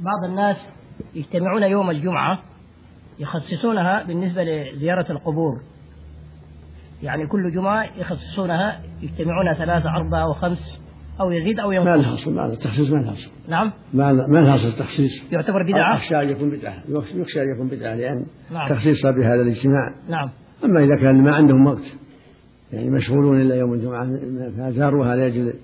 بعض الناس يجتمعون يوم الجمعة يخصصونها بالنسبة لزيارة القبور. يعني كل جمعة يخصصونها يجتمعون ثلاثة أربعة وخمس أو يزيد أو ينقص. ما لها أصل ما لها التخصيص ما لها أصل. نعم. ما لها أصل التخصيص يعتبر بدعة. يخشى أن يكون بدعة يخشى أن يكون بدعة لأن نعم. تخصيصها بهذا الاجتماع. نعم. أما إذا كان ما عندهم وقت يعني مشغولون إلا يوم الجمعة فزاروها لأجل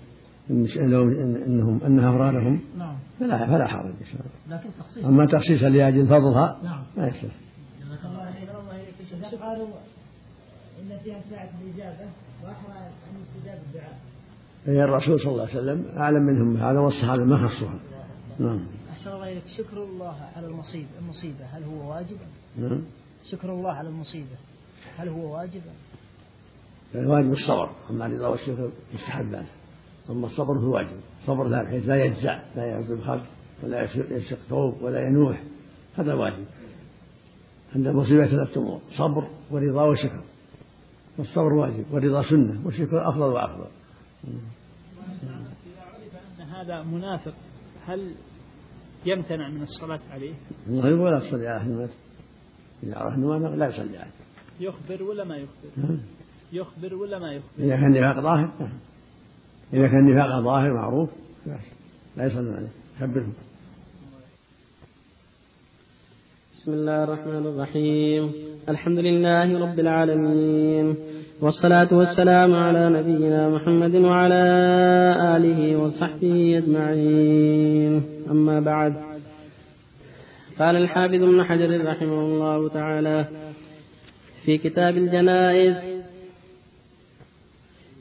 إنهم إنهم أنها أفرادهم نعم. فلا فلا حرج. إن شاء الله لكن تخصيص. أما تخصيصا لأجل فضلها نعم. ما يصلح إذا قالوا إن فيها ساعة الإجابة وأحرى أن يستجاب الدعاء هي الرسول صلى الله عليه وسلم أعلم منهم هذا والصحابة ما خصوها. نعم. أحسن الله إليك. شكر الله على المصيبة المصيبة. هل هو واجب؟ نعم. شكر الله على المصيبة. هل هو واجب؟ الواجب الصبر. أما الرضا والشكر مستحبان أما الصبر هو واجب صبر لا بحيث لا يجزع. لا يعذب الخلق ولا يشق ثوب ولا ينوح. هذا واجب. عند المصيبة ثلاثة أمور صبر ورضا وشكر. والصبر واجب. والرضا سنة. والشكر أفضل وأفضل. إذا عرف أن هذا منافق هل يمتنع من الصلاة عليه؟ المغرب ولا تصلي على أحد مات إذا عرف أنه منافق لا يصلي عليه. يخبر ولا ما يخبر؟ نعم. يخبر ولا ما يخبر؟ إذا كان نفاق ظاهر نعم. إذا كان نفاق ظاهر معروف لا يصلون عليه خبرهم بسم الله الرحمن الرحيم. الحمد لله رب العالمين. والصلاة والسلام على نبينا محمد وعلى آله وصحبه أجمعين. أما بعد. قال الحافظ ابن حجر رحمه الله تعالى في كتاب الجنائز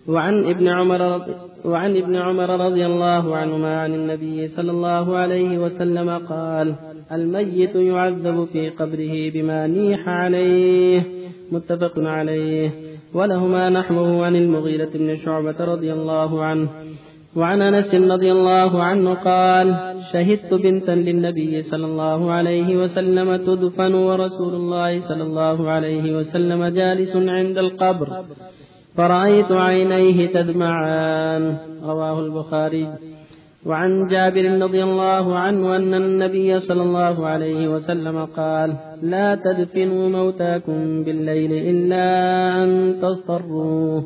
وعن ابن عمر رضي وعن ابن عمر رضي الله عنهما عن النبي صلى الله عليه وسلم قال الميت يعذب في قبره بما نيح عليه متفق عليه. ولهما نحوه عن المغيرة بن شعبة رضي الله عنه. وعن أنس رضي الله عنه قال شهدت بنتا للنبي صلى الله عليه وسلم تدفن ورسول الله صلى الله عليه وسلم جالس عند القبر. فرأيت عينيه تدمعان. رواه البخاري. وعن جابر رضي الله عنه أن النبي صلى الله عليه وسلم قال لا تدفنوا موتاكم بالليل إلا أن تضطروا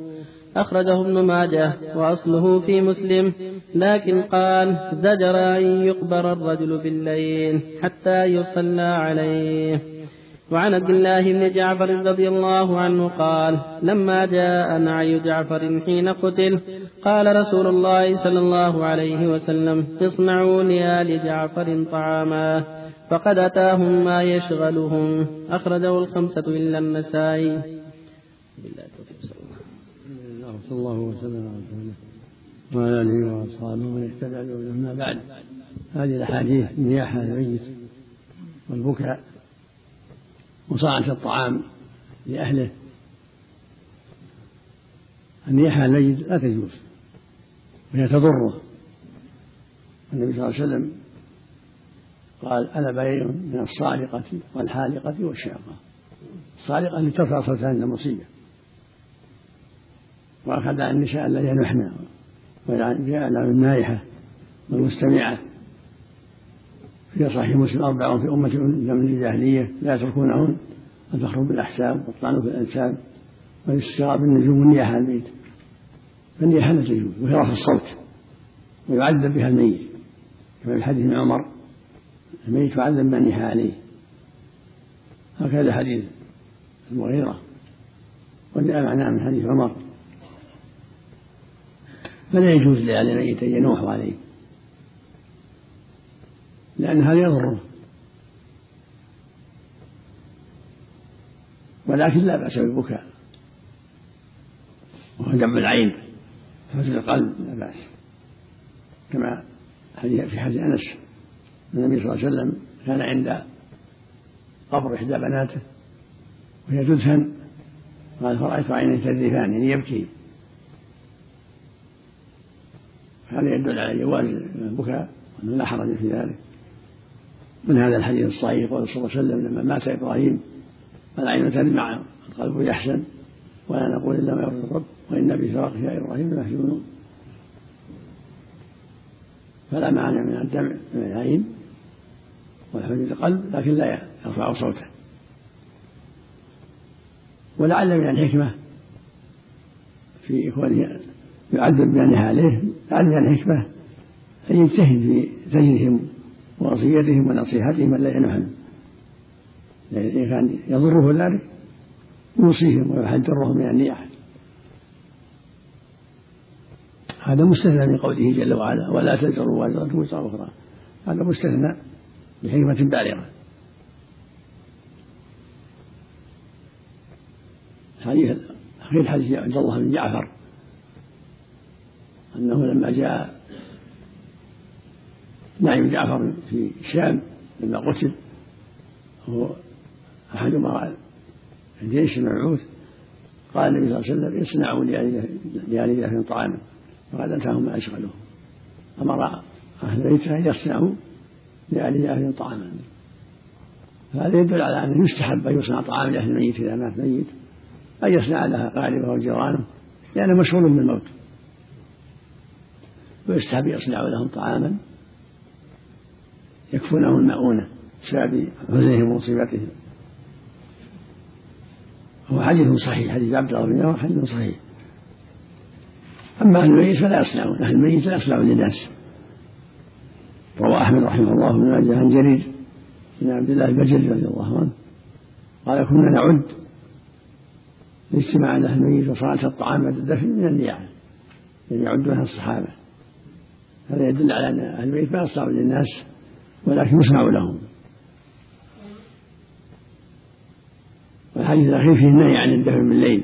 أخرجه ابن ماجه وأصله في مسلم. لكن قال زجر أن يقبر الرجل بالليل حتى يصلى عليه. وعن عبد الله بن جعفر رضي الله عنه قال لما جاء نعي جعفر حين قتل قال رسول الله صلى الله عليه وسلم اصنعوا لآل جعفر طعاما فقد أتاهم ما يشغلهم. أخرجه الخمسة إلا النسائي. بالله صلى الله عليه وسلم. الله وسلم على وعلى آله وأصحابه ومن اهتدى اما بعد. هذه الأحاديث نياحه الميت والبكاء. وصنعه الطعام لأهله. النياحه الميت لا تجوز وهي تضره. النبي صلى الله عليه وسلم قال أنا بعير من الصالقة والحالقة والشاقه الصالقه التي ترفع صوتها عند مصيبه وأخذ عن النساء الذين ينحن وجعل النائحة والمستمعة. في صحيح مسلم أربع في أمة من الجاهلية لا يتركونهن الفخر بالأحساب والطعن في الأنساب والاستشراء بالنجوم والنياحة على البيت فالنياحة لا تجوز وهي رفع الصوت ويعذب بها الميت. كما في حديث عمر الميت يعذب ما نيح عليه. هكذا حديث المغيرة وجاء معناه من حديث عمر. فلا يجوز لأهل الميت أن ينوحوا عليه. لأن هذا يضره ولكن لا بأس بالبكاء. وهو دم العين. حزن القلب لا بأس. كما في حديث أنس. النبي صلى الله عليه وسلم كان عند قبر إحدى بناته وهي تدفن. قال فرأيت عينيه تذرفان يعني يبكي. هذا يدل على جواز البكاء وأنه لا حرج في ذلك. من هذا الحديث الصحيح قول صلى الله عليه وسلم لما مات إبراهيم العين تدمع القلب يحزن ولا نقول إلا ما يرضي الرب وإن بفراقك يا إبراهيم لمحزونون فلا معنى من الدمع من العين حدود القلب لكن لا يرفع صوته. ولعل من الحكمة في كونه يعذب بأنها عليه لعل من الحكمة أن يجتهد في زجرهم ووصيتهم ونصيحتهم ألا ينحن إذا كان يضره ذلك يوصيهم ويحذرهم من النياحة. هذا مستثنى من قوله جل وعلا ولا تزروا وازرة وزر أخرى. هذا مستثنى بحكمة بالغة. حديث أخير حديث عبد الله بن جعفر أنه لما جاء نعيم جعفر في الشام لما قتل وهو أحد أمراء الجيش المبعوث قال النبي صلى الله عليه وسلم اصنعوا لآل جعفر طعاما فقال أتاهم ما أشغلهم أمر أهل بيته أن يصنعوا لآل جعفر طعاما فهذا يدل على أنه يستحب أن يصنع طعام لأهل الميت إذا مات ميت أن يصنع لها قاربه وجيرانه لأنه مشغول بالموت. ويستحب يصنع لهم طعاما يكفونه المؤونة بسبب حزنهم ومصيبتهم هو حديث صحيح حديث عبد الله بن حديث صحيح. أما أهل الميت فلا يصنعون أهل الميت لا يصنعون للناس. روى أحمد رحمه الله بن ماجه عن جرير بن عبد الله البجلي رضي الله عنه. قال كنا نعد الاجتماع على أهل الميت وصلاة الطعام بعد الدفن من النياحة يعني يعدونها الصحابة. هذا يدل على أن أهل الميت ما يصنعون للناس. ولكن يصنع لهم والحديث الأخير فيه النهي عن الدفن بالليل.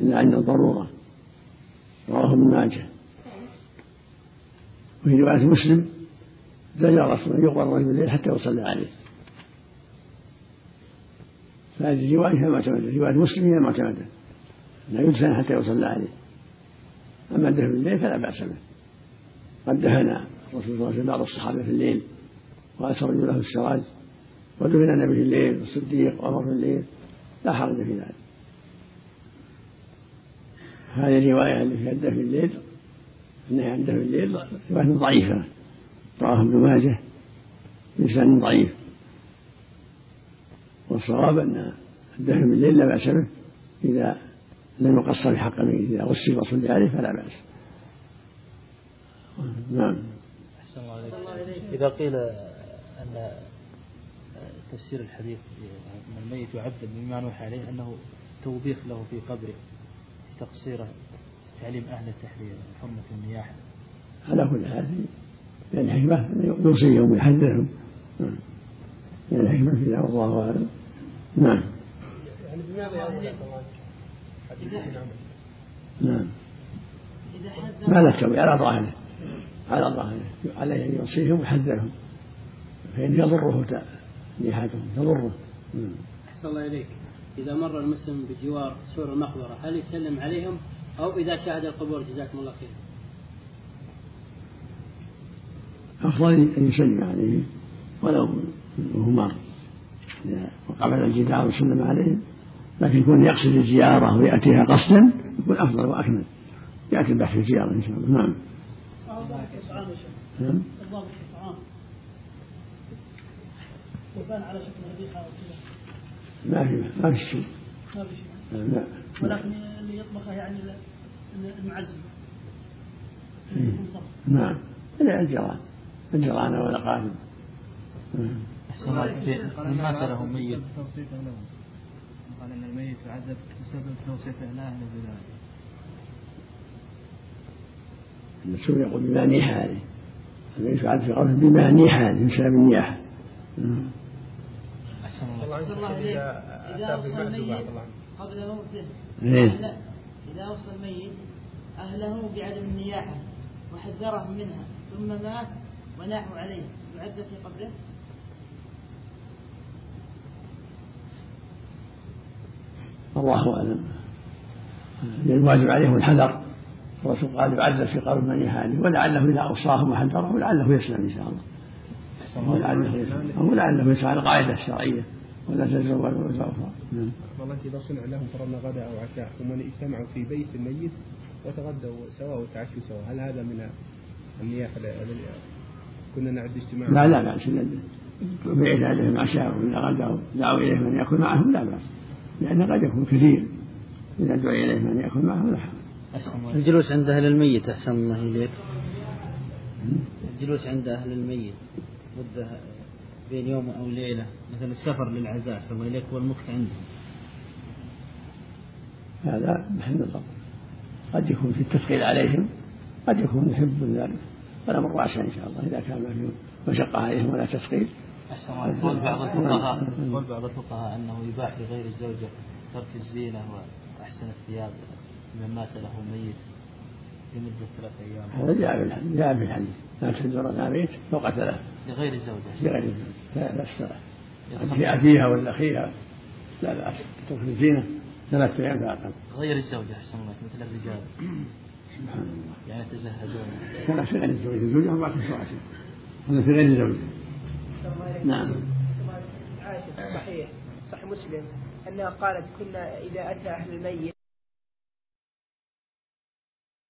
إلا عند الضرورة. رواه ابن ماجه. وفي رواية مسلم زجر رسول الله يقبل الرجل بالليل حتى يصلى عليه. فهذه الرواية هي معتمدة. رواية مسلم هي معتمدة. لا يدفن حتى يصلى عليه. أما الدفن بالليل فلا بأس به. قد دفن الرسول صلى الله عليه وسلم بعض الصحابة في الليل وأسرجوا له السراج ودفن النبي في الليل والصديق وعمر في الليل لا حرج في ذلك. هذه الرواية اللي فيها الدفن الليل النهي عن دفن الليل رواية ضعيفة. رواه ابن ماجه بلسان ضعيف. والصواب أن الدفن بالليل لا بأس به. إذا لم يقصر في حق الميت إذا غسل وصلي عليه فلا بأس. نعم. الله عليك إذا قيل أن تفسير الحديث أن الميت يعذب بما نوحي عليه أنه توبيخ له في قبره تقصيره تعليم أهل التحرير حرمة النياحة. على كل حال من الحكمة يوصيهم ويحذرهم نعم من الحكمة في ذلك والله أعلم. نعم. يعني نعم. ما لا على ظاهره على ظاهره عليه أن يوصيهم ويحذرهم فإن يضره نياحتهم تضره أحسن الله إليك. إذا مر المسلم بجوار سور المقبرة هل يسلم عليهم؟ أو إذا شاهد القبور جزاكم الله خير. أفضل أن يسلم عليه ولو وهو إذا وقبل الجدار وسلم عليهم لكن يكون يقصد الزيارة ويأتيها قصدا يكون أفضل وأكمل. يأتي بحث الزيارة إن شاء الله. نعم. نعم. ما في ما في شيء. ما في شيء. لا. ولكن اللي يطبخه يعني المعزم. نعم. لا الجيران. الجيران ولا قادم من مات له ميت قال إن الميت يعذب بسبب توصيته لأهل البلاد. يقول بما نيح عليه الميت يعذب في قوله بما نيح عليه بسبب النياحة. أحسن الله إليك. إذا وصل الميت قبل موته. إيه. إذا وصل الميت أهله بعدم النياحة وحذرهم منها ثم مات وناحوا عليه. يعد في قبره. الله أعلم. الواجب عليهم الحذر. الرسول قال يعذب في قبر من يهاني ولعله إذا أوصاهم وحذرهم لعله يسلم إن شاء الله. ولعله يسلم. أو لعله يسلم. على القاعدة الشرعية. ولا وزر أخرى نعم. والله إذا صنع لهم فرضنا غداء أو عشاء ثم اجتمعوا في بيت الميت وتغدوا سوا وتعشوا سوا هل هذا من النياحة كنا نعد اجتماع لا لا بأس بإعداد لهم عشاء وإذا غدوا دعوا إليه من يأكل معهم لا بأس. لأنه قد يكون كثير. إذا دعي إليه من يأكل معهم لا. حرج الله الجلوس عند أهل الميت أحسن الله إليك. الجلوس عند أهل الميت. مدة بين يوم أو ليلة. مثل السفر للعزاء أحسن الله إليك والمكث عندهم. هذا محل الضبط قد يكون في التثقيل عليهم قد يكون يحب ذلك. الأمر واسع إن شاء الله إذا كان ما فيه مشقة عليهم ولا تثقيل. أحسن الله يقول بعض الفقهاء يقول بعض الفقهاء أنه يباح لغير الزوجة ترك الزينة وأحسن الثياب. لمن مات له ميت لمدة ثلاث أيام. هذا جاء في الحديث جاء في الحديث. لا تزور بيت فوق ثلاث لغير الزوجة لغير الزوج ثلاث ثلاث في أبيها ولا أخيها. لا بأس ترك الزينة. ثلاثة أيام فأقل غير الزوجة أحسن الله مثل الرجال. سبحان الله. يعني يتزهدون كان في غير الزوجة. الزوجة أربعة أشهر هذا في غير الزوجة. نعم. عائشة صحيح. صحيح مسلم أنها قالت كنا إذا أتى أهل الميت